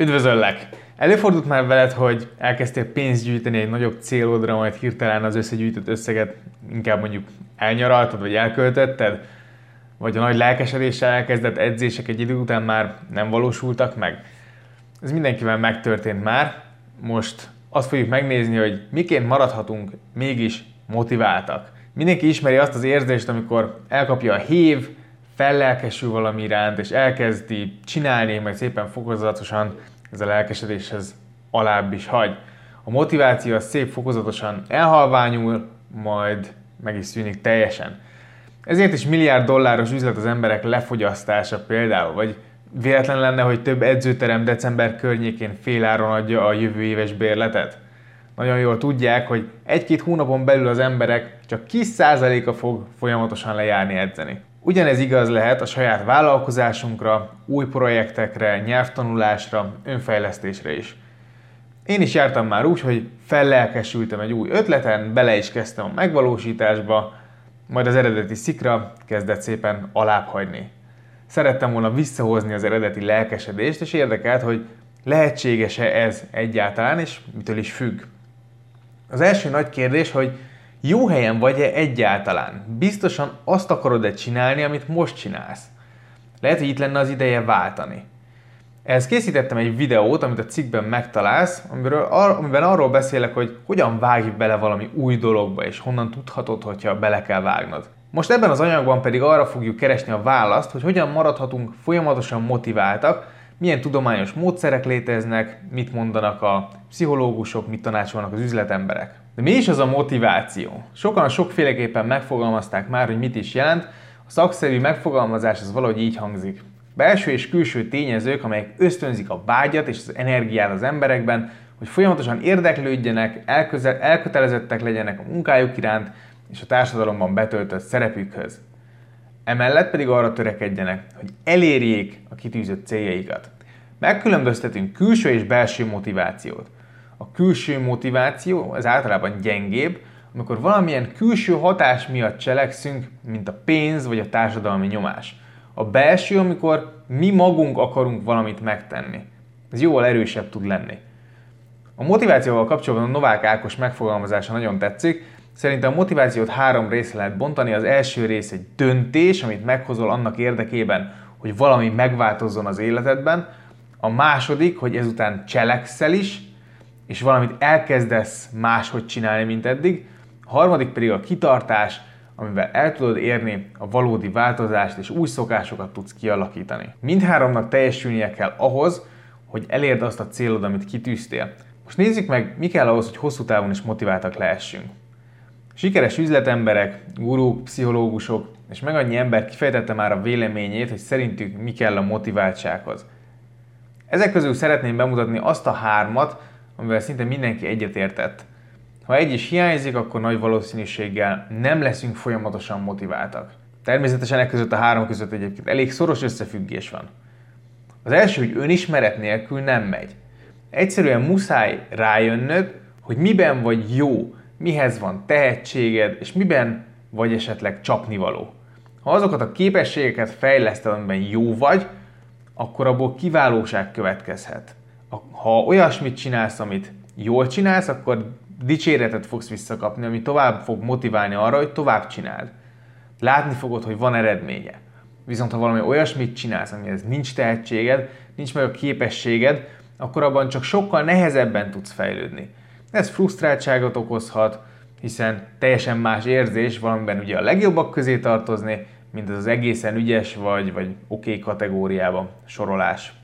Üdvözöllek! Előfordult már veled, hogy elkezdtél pénzt gyűjteni egy nagyobb célodra, majd hirtelen az összegyűjtött összeget inkább mondjuk elnyaraltad, vagy elköltötted? Vagy a nagy lelkesedéssel elkezdett edzések egy idő után már nem valósultak meg? Ez mindenkivel megtörtént már. Most azt fogjuk megnézni, hogy miként maradhatunk mégis motiváltak. Mindenki ismeri azt az érzést, amikor elkapja a hív, fellelkesül valami iránt, és elkezdi csinálni, meg szépen fokozatosan ez a lelkesedéshez alább is hagy. A motiváció az szép fokozatosan elhalványul, majd meg is szűnik teljesen. Ezért is milliárd dolláros üzlet az emberek lefogyasztása például, vagy véletlen lenne, hogy több edzőterem december környékén féláron adja a jövő éves bérletet? Nagyon jól tudják, hogy egy-két hónapon belül az emberek csak kis százaléka fog folyamatosan lejárni edzeni. Ugyanez igaz lehet a saját vállalkozásunkra, új projektekre, nyelvtanulásra, önfejlesztésre is. Én is jártam már úgy, hogy fellelkesültem egy új ötleten, bele is kezdtem a megvalósításba, majd az eredeti szikra kezdett szépen alábbhagyni. Szerettem volna visszahozni az eredeti lelkesedést, és érdekelt, hogy lehetséges-e ez egyáltalán, és mitől is függ. Az első nagy kérdés, hogy jó helyen vagy-e egyáltalán? Biztosan azt akarod-e csinálni, amit most csinálsz? Lehet, hogy itt lenne az ideje váltani. Ehhez készítettem egy videót, amit a cikkben megtalálsz, amiről, amiben arról beszélek, hogy hogyan vágj bele valami új dologba, és honnan tudhatod, hogyha bele kell vágnod. Most ebben az anyagban pedig arra fogjuk keresni a választ, hogy hogyan maradhatunk folyamatosan motiváltak, milyen tudományos módszerek léteznek, mit mondanak a pszichológusok, mit tanácsolnak az üzletemberek. De mi is az a motiváció? Sokan sokféleképpen megfogalmazták már, hogy mit is jelent, a szakszerű megfogalmazás az valahogy így hangzik. Belső és külső tényezők, amelyek ösztönzik a vágyat és az energiát az emberekben, hogy folyamatosan érdeklődjenek, elkötelezettek legyenek a munkájuk iránt és a társadalomban betöltött szerepükhöz. Emellett pedig arra törekedjenek, hogy elérjék a kitűzött céljaikat. Megkülönböztetünk külső és belső motivációt. A külső motiváció az általában gyengébb, amikor valamilyen külső hatás miatt cselekszünk, mint a pénz vagy a társadalmi nyomás. A belső, amikor mi magunk akarunk valamit megtenni. Ez jóval erősebb tud lenni. A motivációval kapcsolatban a Novák Ákos megfogalmazása nagyon tetszik. Szerintem a motivációt három részre lehet bontani. Az első rész egy döntés, amit meghozol annak érdekében, hogy valami megváltozzon az életedben. A második, hogy ezután cselekszel is, és valamit elkezdesz máshogy csinálni, mint eddig. A harmadik pedig a kitartás, amivel el tudod érni a valódi változást, és új szokásokat tudsz kialakítani. Mindháromnak teljesülnie kell ahhoz, hogy elérd azt a célod, amit kitűztél. Most nézzük meg, mi kell ahhoz, hogy hosszú távon is motiváltak lehessünk. Sikeres üzletemberek, gurúk, pszichológusok, és meg annyi ember kifejtette már a véleményét, hogy szerintük mi kell a motiváltsághoz. Ezek közül szeretném bemutatni azt a hármat, amivel szinte mindenki egyetértett. Ha egy is hiányzik, akkor nagy valószínűséggel nem leszünk folyamatosan motiváltak. Természetesen e között a három között egyébként elég szoros összefüggés van. Az első, hogy önismeret nélkül nem megy. Egyszerűen muszáj rájönnöd, hogy miben vagy jó, mihez van tehetséged, és miben vagy esetleg csapnivaló. Ha azokat a képességeket fejleszted, amiben jó vagy, akkor abból kiválóság következhet ha olyasmit csinálsz, amit jól csinálsz, akkor dicséretet fogsz visszakapni, ami tovább fog motiválni arra, hogy tovább csináld. Látni fogod, hogy van eredménye. Viszont ha valami olyasmit csinálsz, amihez nincs tehetséged, nincs meg a képességed, akkor abban csak sokkal nehezebben tudsz fejlődni. Ez frusztráltságot okozhat, hiszen teljesen más érzés valamiben ugye a legjobbak közé tartozni, mint az, az egészen ügyes vagy, vagy oké okay kategóriában sorolás.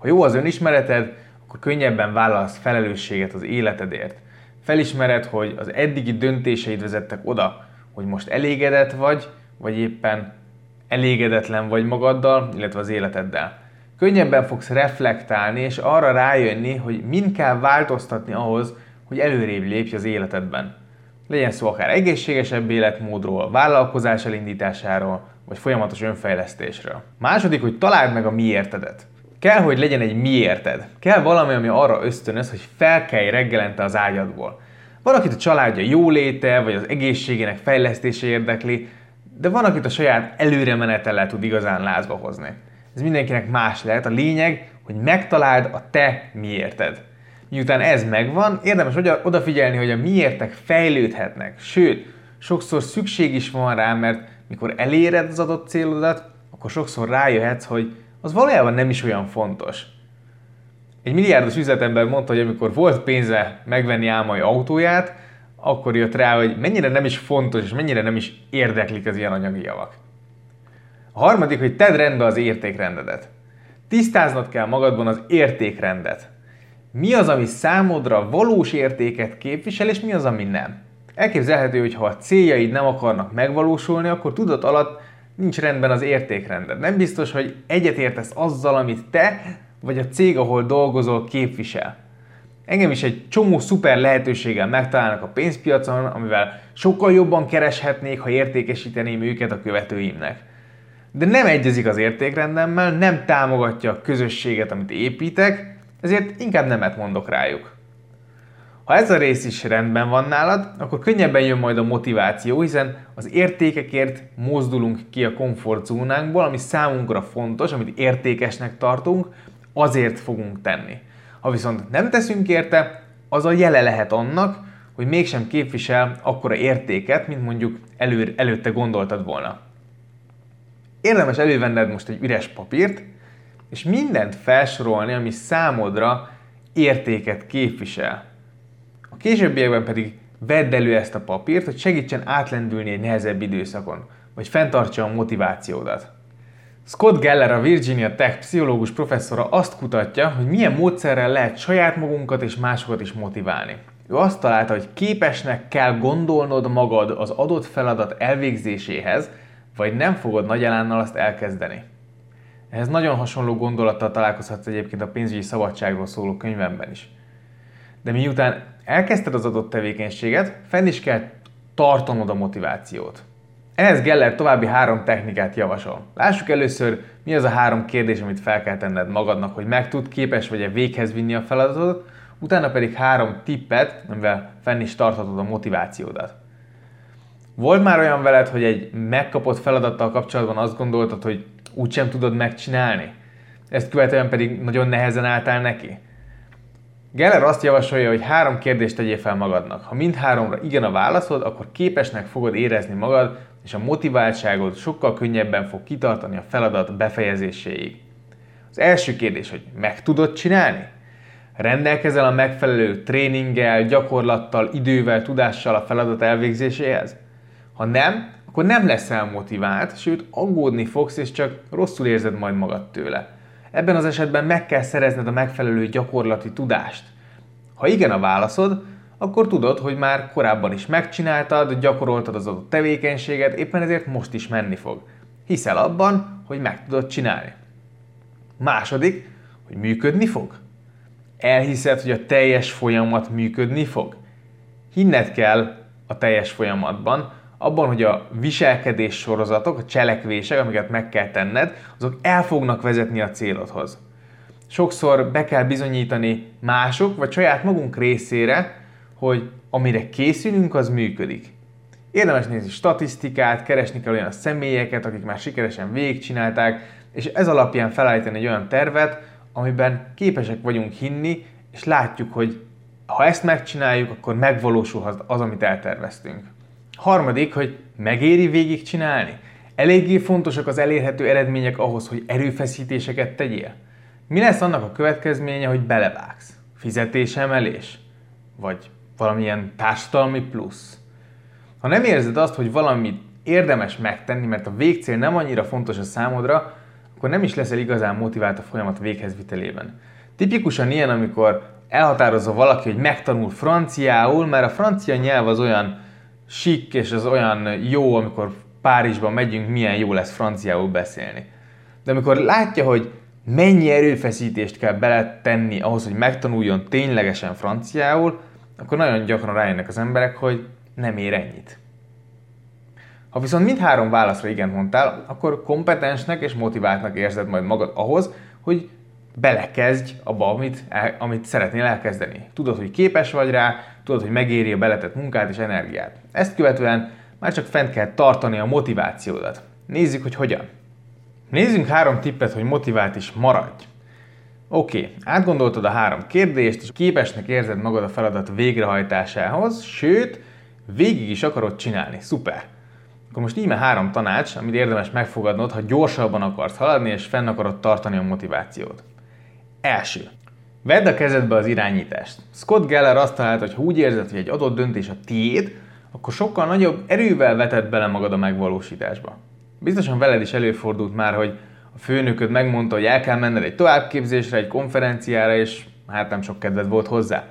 Ha jó az önismereted, akkor könnyebben vállalsz felelősséget az életedért. Felismered, hogy az eddigi döntéseid vezettek oda, hogy most elégedett vagy, vagy éppen elégedetlen vagy magaddal, illetve az életeddel. Könnyebben fogsz reflektálni és arra rájönni, hogy mind kell változtatni ahhoz, hogy előrébb lépj az életedben. Legyen szó akár egészségesebb életmódról, vállalkozás elindításáról, vagy folyamatos önfejlesztésről. Második, hogy találd meg a miértedet. Kell, hogy legyen egy miérted. Kell valami, ami arra ösztönöz, hogy felkelj reggelente az ágyadból. Van, akit a családja jóléte, vagy az egészségének fejlesztése érdekli, de van, akit a saját előre menetellel tud igazán lázba hozni. Ez mindenkinek más lehet. A lényeg, hogy megtaláld a te miérted. Miután ez megvan, érdemes odafigyelni, hogy a miértek fejlődhetnek, sőt, sokszor szükség is van rá, mert mikor eléred az adott célodat, akkor sokszor rájöhetsz, hogy az valójában nem is olyan fontos. Egy milliárdos üzletember mondta, hogy amikor volt pénze megvenni álmai autóját, akkor jött rá, hogy mennyire nem is fontos, és mennyire nem is érdeklik az ilyen anyagi javak. A harmadik, hogy tedd rendbe az értékrendedet. Tisztáznod kell magadban az értékrendet. Mi az, ami számodra valós értéket képvisel, és mi az, ami nem. Elképzelhető, hogy ha a céljaid nem akarnak megvalósulni, akkor tudat alatt nincs rendben az értékrended. Nem biztos, hogy egyetértesz azzal, amit te vagy a cég, ahol dolgozol, képvisel. Engem is egy csomó szuper lehetőséggel megtalálnak a pénzpiacon, amivel sokkal jobban kereshetnék, ha értékesíteném őket a követőimnek. De nem egyezik az értékrendemmel, nem támogatja a közösséget, amit építek, ezért inkább nemet mondok rájuk. Ha ez a rész is rendben van nálad, akkor könnyebben jön majd a motiváció, hiszen az értékekért mozdulunk ki a komfortzónánkból, ami számunkra fontos, amit értékesnek tartunk, azért fogunk tenni. Ha viszont nem teszünk érte, az a jele lehet annak, hogy mégsem képvisel akkora értéket, mint mondjuk elő, előtte gondoltad volna. Érdemes elővenned most egy üres papírt, és mindent felsorolni, ami számodra értéket képvisel. Későbbiekben pedig vedd elő ezt a papírt, hogy segítsen átlendülni egy nehezebb időszakon, vagy fenntartsa a motivációdat. Scott Geller, a Virginia Tech pszichológus professzora azt kutatja, hogy milyen módszerrel lehet saját magunkat és másokat is motiválni. Ő azt találta, hogy képesnek kell gondolnod magad az adott feladat elvégzéséhez, vagy nem fogod nagy elánnal azt elkezdeni. Ehhez nagyon hasonló gondolattal találkozhatsz egyébként a pénzügyi szabadságról szóló könyvemben is. De miután elkezdted az adott tevékenységet, fenn is kell tartanod a motivációt. Ehhez Geller további három technikát javasol. Lássuk először, mi az a három kérdés, amit fel kell tenned magadnak, hogy meg tud, képes vagy-e véghez vinni a feladatot, utána pedig három tippet, amivel fenn is tarthatod a motivációdat. Volt már olyan veled, hogy egy megkapott feladattal kapcsolatban azt gondoltad, hogy úgysem tudod megcsinálni? Ezt követően pedig nagyon nehezen álltál neki? Geller azt javasolja, hogy három kérdést tegyél fel magadnak. Ha mind háromra igen a válaszod, akkor képesnek fogod érezni magad, és a motiváltságod sokkal könnyebben fog kitartani a feladat befejezéséig. Az első kérdés, hogy meg tudod csinálni? Rendelkezel a megfelelő tréninggel, gyakorlattal, idővel, tudással a feladat elvégzéséhez? Ha nem, akkor nem leszel motivált, sőt aggódni fogsz, és csak rosszul érzed majd magad tőle. Ebben az esetben meg kell szerezned a megfelelő gyakorlati tudást. Ha igen a válaszod, akkor tudod, hogy már korábban is megcsináltad, gyakoroltad az adott tevékenységet, éppen ezért most is menni fog. Hiszel abban, hogy meg tudod csinálni. Második, hogy működni fog. Elhiszed, hogy a teljes folyamat működni fog. Hinned kell a teljes folyamatban, abban, hogy a viselkedés sorozatok, a cselekvések, amiket meg kell tenned, azok el fognak vezetni a célodhoz. Sokszor be kell bizonyítani mások, vagy saját magunk részére, hogy amire készülünk, az működik. Érdemes nézni statisztikát, keresni kell olyan személyeket, akik már sikeresen végigcsinálták, és ez alapján felállítani egy olyan tervet, amiben képesek vagyunk hinni, és látjuk, hogy ha ezt megcsináljuk, akkor megvalósulhat az, amit elterveztünk. Harmadik, hogy megéri végig csinálni. Eléggé fontosak az elérhető eredmények ahhoz, hogy erőfeszítéseket tegyél. Mi lesz annak a következménye, hogy belevágsz? Fizetésemelés? Vagy valamilyen társadalmi plusz? Ha nem érzed azt, hogy valamit érdemes megtenni, mert a végcél nem annyira fontos a számodra, akkor nem is leszel igazán motivált a folyamat véghezvitelében. Tipikusan ilyen, amikor elhatározza valaki, hogy megtanul franciául, mert a francia nyelv az olyan sik, és az olyan jó, amikor Párizsba megyünk, milyen jó lesz franciául beszélni. De amikor látja, hogy mennyi erőfeszítést kell beletenni ahhoz, hogy megtanuljon ténylegesen franciául, akkor nagyon gyakran rájönnek az emberek, hogy nem ér ennyit. Ha viszont mindhárom válaszra igen mondtál, akkor kompetensnek és motiváltnak érzed majd magad ahhoz, hogy belekezdj abba, amit, amit szeretnél elkezdeni. Tudod, hogy képes vagy rá, tudod, hogy megéri a beletett munkát és energiát. Ezt követően már csak fent kell tartani a motivációdat. Nézzük, hogy hogyan. Nézzünk három tippet, hogy motivált is maradj. Oké, okay, átgondoltad a három kérdést, és képesnek érzed magad a feladat végrehajtásához, sőt, végig is akarod csinálni. Szuper! Akkor most íme három tanács, amit érdemes megfogadnod, ha gyorsabban akarsz haladni, és fenn akarod tartani a motivációt. Első. Vedd a kezedbe az irányítást. Scott Geller azt találta, hogy ha úgy érzed, hogy egy adott döntés a tiéd, akkor sokkal nagyobb erővel vetett bele magad a megvalósításba. Biztosan veled is előfordult már, hogy a főnököd megmondta, hogy el kell menned egy továbbképzésre, egy konferenciára, és hát nem sok kedved volt hozzá.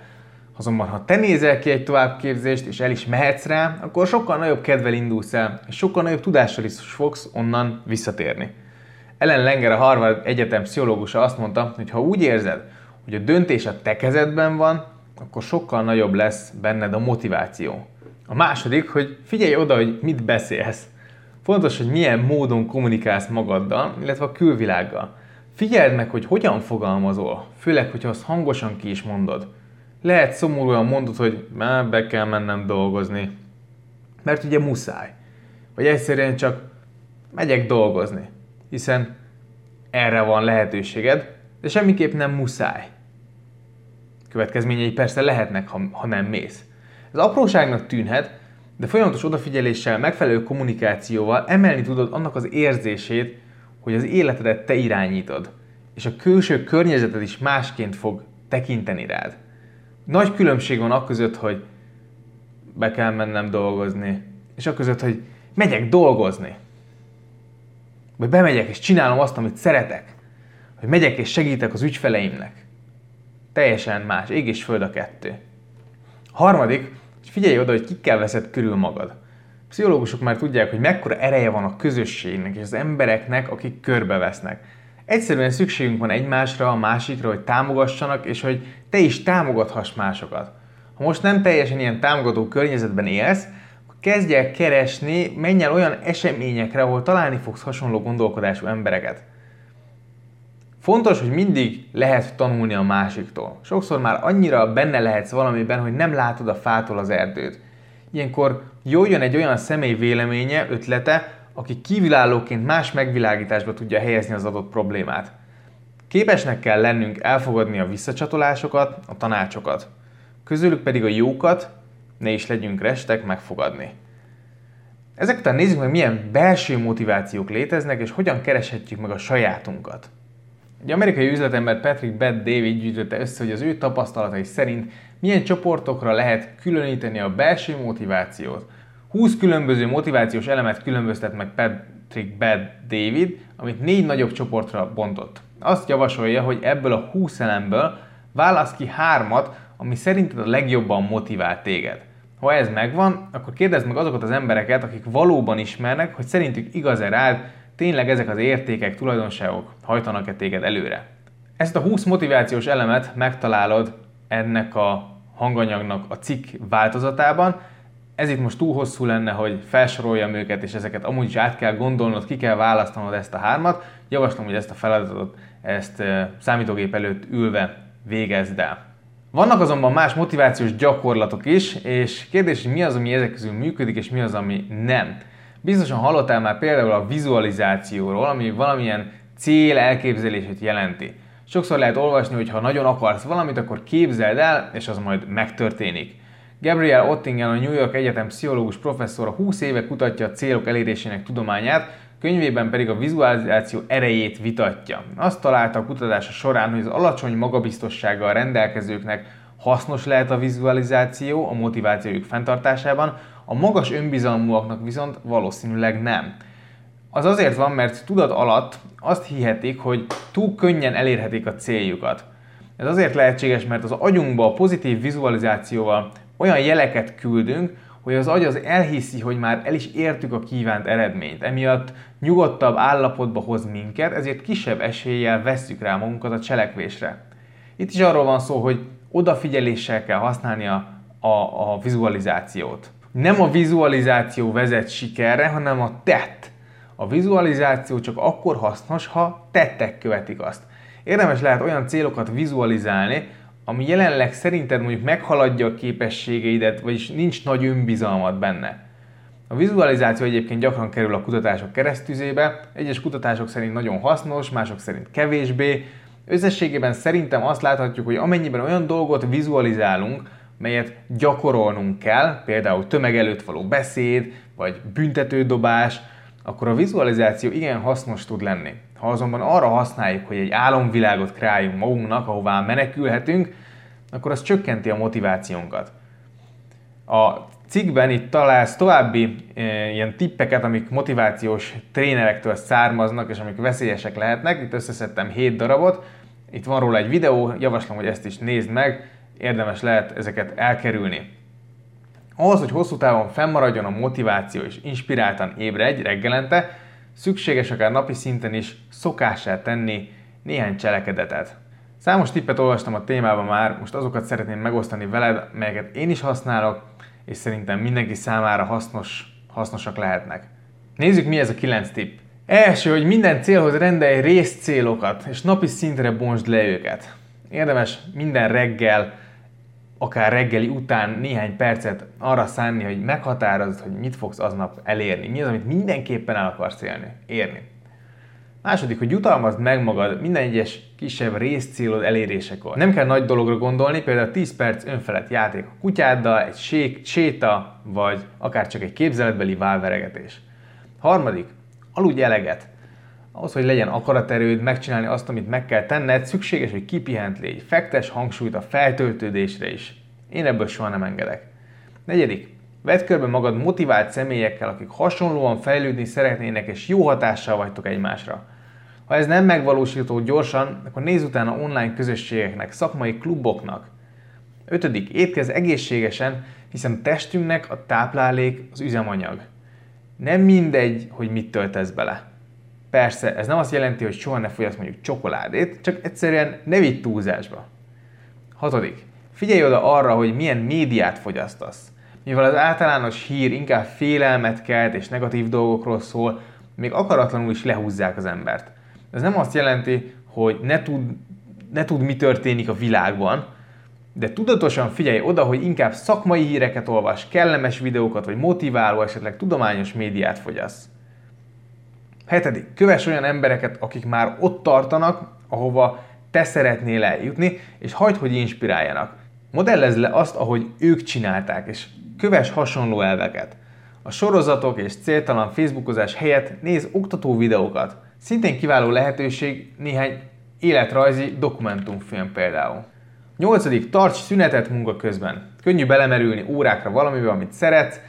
Azonban, ha te nézel ki egy továbbképzést, és el is mehetsz rá, akkor sokkal nagyobb kedvel indulsz el, és sokkal nagyobb tudással is fogsz onnan visszatérni. Ellen Lenger, a Harvard Egyetem pszichológusa azt mondta, hogy ha úgy érzed, hogy a döntés a te kezedben van, akkor sokkal nagyobb lesz benned a motiváció. A második, hogy figyelj oda, hogy mit beszélsz. Fontos, hogy milyen módon kommunikálsz magaddal, illetve a külvilággal. Figyeld meg, hogy hogyan fogalmazol, főleg, hogyha azt hangosan ki is mondod. Lehet szomorúan mondod, hogy már be kell mennem dolgozni, mert ugye muszáj. Vagy egyszerűen csak megyek dolgozni, hiszen erre van lehetőséged, de semmiképp nem muszáj. Következményei persze lehetnek, ha, ha nem mész. Ez apróságnak tűnhet, de folyamatos odafigyeléssel, megfelelő kommunikációval emelni tudod annak az érzését, hogy az életedet te irányítod, és a külső környezeted is másként fog tekinteni rád. Nagy különbség van között, hogy be kell mennem dolgozni, és között, hogy megyek dolgozni. Vagy bemegyek és csinálom azt, amit szeretek. Hogy megyek és segítek az ügyfeleimnek. Teljesen más, ég és föld a kettő. Harmadik, és figyelj oda, hogy kikkel veszed körül magad. A pszichológusok már tudják, hogy mekkora ereje van a közösségnek és az embereknek, akik körbevesznek. Egyszerűen szükségünk van egymásra, a másikra, hogy támogassanak, és hogy te is támogathass másokat. Ha most nem teljesen ilyen támogató környezetben élsz, kezdj el keresni, menj el olyan eseményekre, ahol találni fogsz hasonló gondolkodású embereket. Fontos, hogy mindig lehet tanulni a másiktól. Sokszor már annyira benne lehetsz valamiben, hogy nem látod a fától az erdőt. Ilyenkor jó jön egy olyan személy véleménye, ötlete, aki kívülállóként más megvilágításba tudja helyezni az adott problémát. Képesnek kell lennünk elfogadni a visszacsatolásokat, a tanácsokat. Közülük pedig a jókat, ne is legyünk restek megfogadni. Ezek után nézzük meg, milyen belső motivációk léteznek, és hogyan kereshetjük meg a sajátunkat. Egy amerikai üzletember Patrick Bad David gyűjtötte össze, hogy az ő tapasztalatai szerint milyen csoportokra lehet különíteni a belső motivációt. 20 különböző motivációs elemet különböztet meg Patrick Bad David, amit négy nagyobb csoportra bontott. Azt javasolja, hogy ebből a 20 elemből válasz ki hármat, ami szerinted a legjobban motivál téged. Ha ez megvan, akkor kérdezd meg azokat az embereket, akik valóban ismernek, hogy szerintük igaz-e rád, tényleg ezek az értékek, tulajdonságok hajtanak-e téged előre. Ezt a 20 motivációs elemet megtalálod ennek a hanganyagnak a cikk változatában. Ez itt most túl hosszú lenne, hogy felsoroljam őket, és ezeket amúgy is át kell gondolnod, ki kell választanod ezt a hármat. Javaslom, hogy ezt a feladatot ezt számítógép előtt ülve végezd el. Vannak azonban más motivációs gyakorlatok is, és kérdés, hogy mi az, ami ezek közül működik, és mi az, ami nem. Biztosan hallottál már például a vizualizációról, ami valamilyen cél elképzelését jelenti. Sokszor lehet olvasni, hogy ha nagyon akarsz valamit, akkor képzeld el, és az majd megtörténik. Gabriel Ottingen, a New York Egyetem pszichológus professzora 20 éve kutatja a célok elérésének tudományát, könyvében pedig a vizualizáció erejét vitatja. Azt találta a kutatása során, hogy az alacsony magabiztossággal rendelkezőknek hasznos lehet a vizualizáció a motivációjuk fenntartásában, a magas önbizalmúaknak viszont valószínűleg nem. Az azért van, mert tudat alatt azt hihetik, hogy túl könnyen elérhetik a céljukat. Ez azért lehetséges, mert az agyunkba a pozitív vizualizációval olyan jeleket küldünk, hogy az agy az elhiszi, hogy már el is értük a kívánt eredményt. Emiatt nyugodtabb állapotba hoz minket, ezért kisebb eséllyel vesszük rá magunkat a cselekvésre. Itt is arról van szó, hogy odafigyeléssel kell használni a, a, a vizualizációt nem a vizualizáció vezet sikerre, hanem a tett. A vizualizáció csak akkor hasznos, ha tettek követik azt. Érdemes lehet olyan célokat vizualizálni, ami jelenleg szerinted mondjuk meghaladja a képességeidet, vagyis nincs nagy önbizalmat benne. A vizualizáció egyébként gyakran kerül a kutatások keresztüzébe, egyes kutatások szerint nagyon hasznos, mások szerint kevésbé, Összességében szerintem azt láthatjuk, hogy amennyiben olyan dolgot vizualizálunk, melyet gyakorolnunk kell, például tömeg előtt való beszéd, vagy büntetődobás, akkor a vizualizáció igen hasznos tud lenni. Ha azonban arra használjuk, hogy egy álomvilágot kreáljunk magunknak, ahová menekülhetünk, akkor az csökkenti a motivációnkat. A cikkben itt találsz további e, ilyen tippeket, amik motivációs trénerektől származnak, és amik veszélyesek lehetnek. Itt összeszedtem 7 darabot. Itt van róla egy videó, javaslom, hogy ezt is nézd meg, érdemes lehet ezeket elkerülni. Ahhoz, hogy hosszú távon fennmaradjon a motiváció és inspiráltan ébredj reggelente, szükséges akár napi szinten is szokássá tenni néhány cselekedetet. Számos tippet olvastam a témában már, most azokat szeretném megosztani veled, melyeket én is használok, és szerintem mindenki számára hasznos, hasznosak lehetnek. Nézzük, mi ez a 9 tipp. Első, hogy minden célhoz rendelj részcélokat, és napi szintre bontsd le őket. Érdemes minden reggel akár reggeli után néhány percet arra szánni, hogy meghatározd, hogy mit fogsz aznap elérni. Mi az, amit mindenképpen el akarsz élni, érni. Második, hogy jutalmazd meg magad minden egyes kisebb részcélod elérésekor. Nem kell nagy dologra gondolni, például 10 perc önfelett játék a kutyáddal, egy sék, séta, vagy akár csak egy képzeletbeli válveregetés. Harmadik, aludj eleget. Ahhoz, hogy legyen akaraterőd megcsinálni azt, amit meg kell tenned, szükséges, hogy kipihent légy. Fektes hangsúlyt a feltöltődésre is. Én ebből soha nem engedek. Negyedik, vedd körbe magad motivált személyekkel, akik hasonlóan fejlődni szeretnének, és jó hatással vagytok egymásra. Ha ez nem megvalósítható gyorsan, akkor nézz utána online közösségeknek, szakmai kluboknak. Ötödik, étkezz egészségesen, hiszen testünknek a táplálék az üzemanyag. Nem mindegy, hogy mit töltesz bele. Persze, ez nem azt jelenti, hogy soha ne fogyasz mondjuk csokoládét, csak egyszerűen ne vigy túlzásba. Hatodik. Figyelj oda arra, hogy milyen médiát fogyasztasz. Mivel az általános hír inkább félelmet kelt és negatív dolgokról szól, még akaratlanul is lehúzzák az embert. Ez nem azt jelenti, hogy ne tud, ne tud mi történik a világban, de tudatosan figyelj oda, hogy inkább szakmai híreket olvas, kellemes videókat, vagy motiváló, esetleg tudományos médiát fogyasz. Hetedik, kövess olyan embereket, akik már ott tartanak, ahova te szeretnél eljutni, és hagyd, hogy inspiráljanak. Modellezd le azt, ahogy ők csinálták, és kövess hasonló elveket. A sorozatok és céltalan Facebookozás helyett néz oktató videókat. Szintén kiváló lehetőség néhány életrajzi dokumentumfilm például. Nyolcadik, tarts szünetet munka közben. Könnyű belemerülni órákra valamivel, amit szeretsz,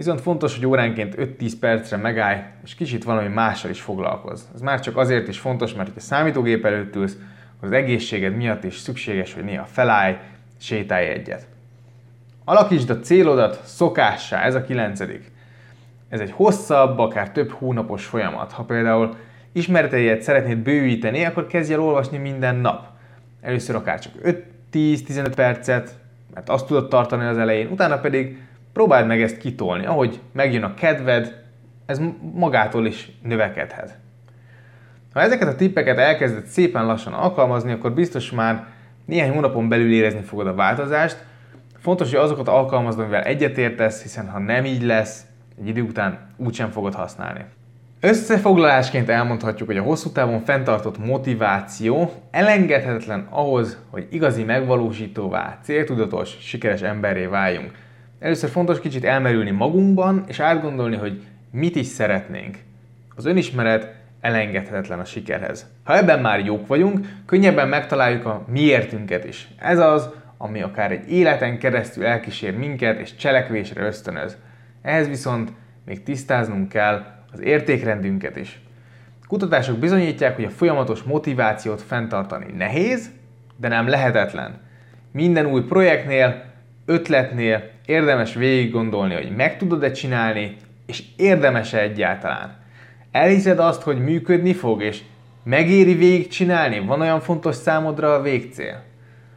Viszont fontos, hogy óránként 5-10 percre megállj, és kicsit valami mással is foglalkozz. Ez már csak azért is fontos, mert ha számítógép előtt ülsz, az egészséged miatt is szükséges, hogy néha felállj, sétálj egyet. Alakítsd a célodat szokássá, ez a kilencedik. Ez egy hosszabb, akár több hónapos folyamat. Ha például ismereteidet szeretnéd bővíteni, akkor kezdj el olvasni minden nap. Először akár csak 5-10-15 percet, mert azt tudod tartani az elején, utána pedig Próbáld meg ezt kitolni. Ahogy megjön a kedved, ez magától is növekedhet. Ha ezeket a tippeket elkezded szépen lassan alkalmazni, akkor biztos már néhány hónapon belül érezni fogod a változást. Fontos, hogy azokat alkalmazd, amivel egyetértesz, hiszen ha nem így lesz, egy idő után úgysem fogod használni. Összefoglalásként elmondhatjuk, hogy a hosszú távon fenntartott motiváció elengedhetetlen ahhoz, hogy igazi megvalósítóvá, céltudatos, sikeres emberré váljunk. Először fontos kicsit elmerülni magunkban, és átgondolni, hogy mit is szeretnénk. Az önismeret elengedhetetlen a sikerhez. Ha ebben már jók vagyunk, könnyebben megtaláljuk a miértünket is. Ez az, ami akár egy életen keresztül elkísér minket és cselekvésre ösztönöz. Ehhez viszont még tisztáznunk kell az értékrendünket is. Kutatások bizonyítják, hogy a folyamatos motivációt fenntartani nehéz, de nem lehetetlen. Minden új projektnél, ötletnél érdemes végig gondolni, hogy meg tudod-e csinálni, és érdemes-e egyáltalán. Elhiszed azt, hogy működni fog, és megéri végig csinálni? Van olyan fontos számodra a végcél?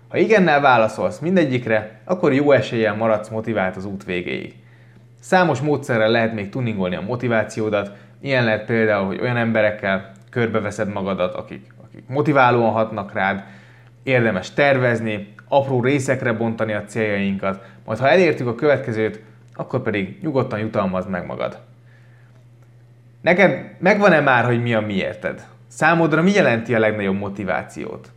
Ha igennel válaszolsz mindegyikre, akkor jó eséllyel maradsz motivált az út végéig. Számos módszerrel lehet még tuningolni a motivációdat, ilyen lehet például, hogy olyan emberekkel körbeveszed magadat, akik, akik motiválóan hatnak rád, érdemes tervezni, apró részekre bontani a céljainkat, majd ha elértük a következőt, akkor pedig nyugodtan jutalmazd meg magad. Neked megvan-e már, hogy mi a miérted? Számodra mi jelenti a legnagyobb motivációt?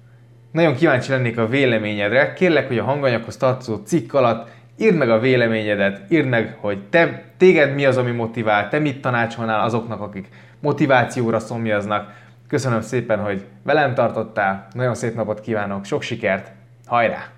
Nagyon kíváncsi lennék a véleményedre. Kérlek, hogy a hanganyaghoz tartozó cikk alatt írd meg a véleményedet, írd meg, hogy te, téged mi az, ami motivál, te mit tanácsolnál azoknak, akik motivációra szomjaznak. Köszönöm szépen, hogy velem tartottál, nagyon szép napot kívánok, sok sikert, Hajrá!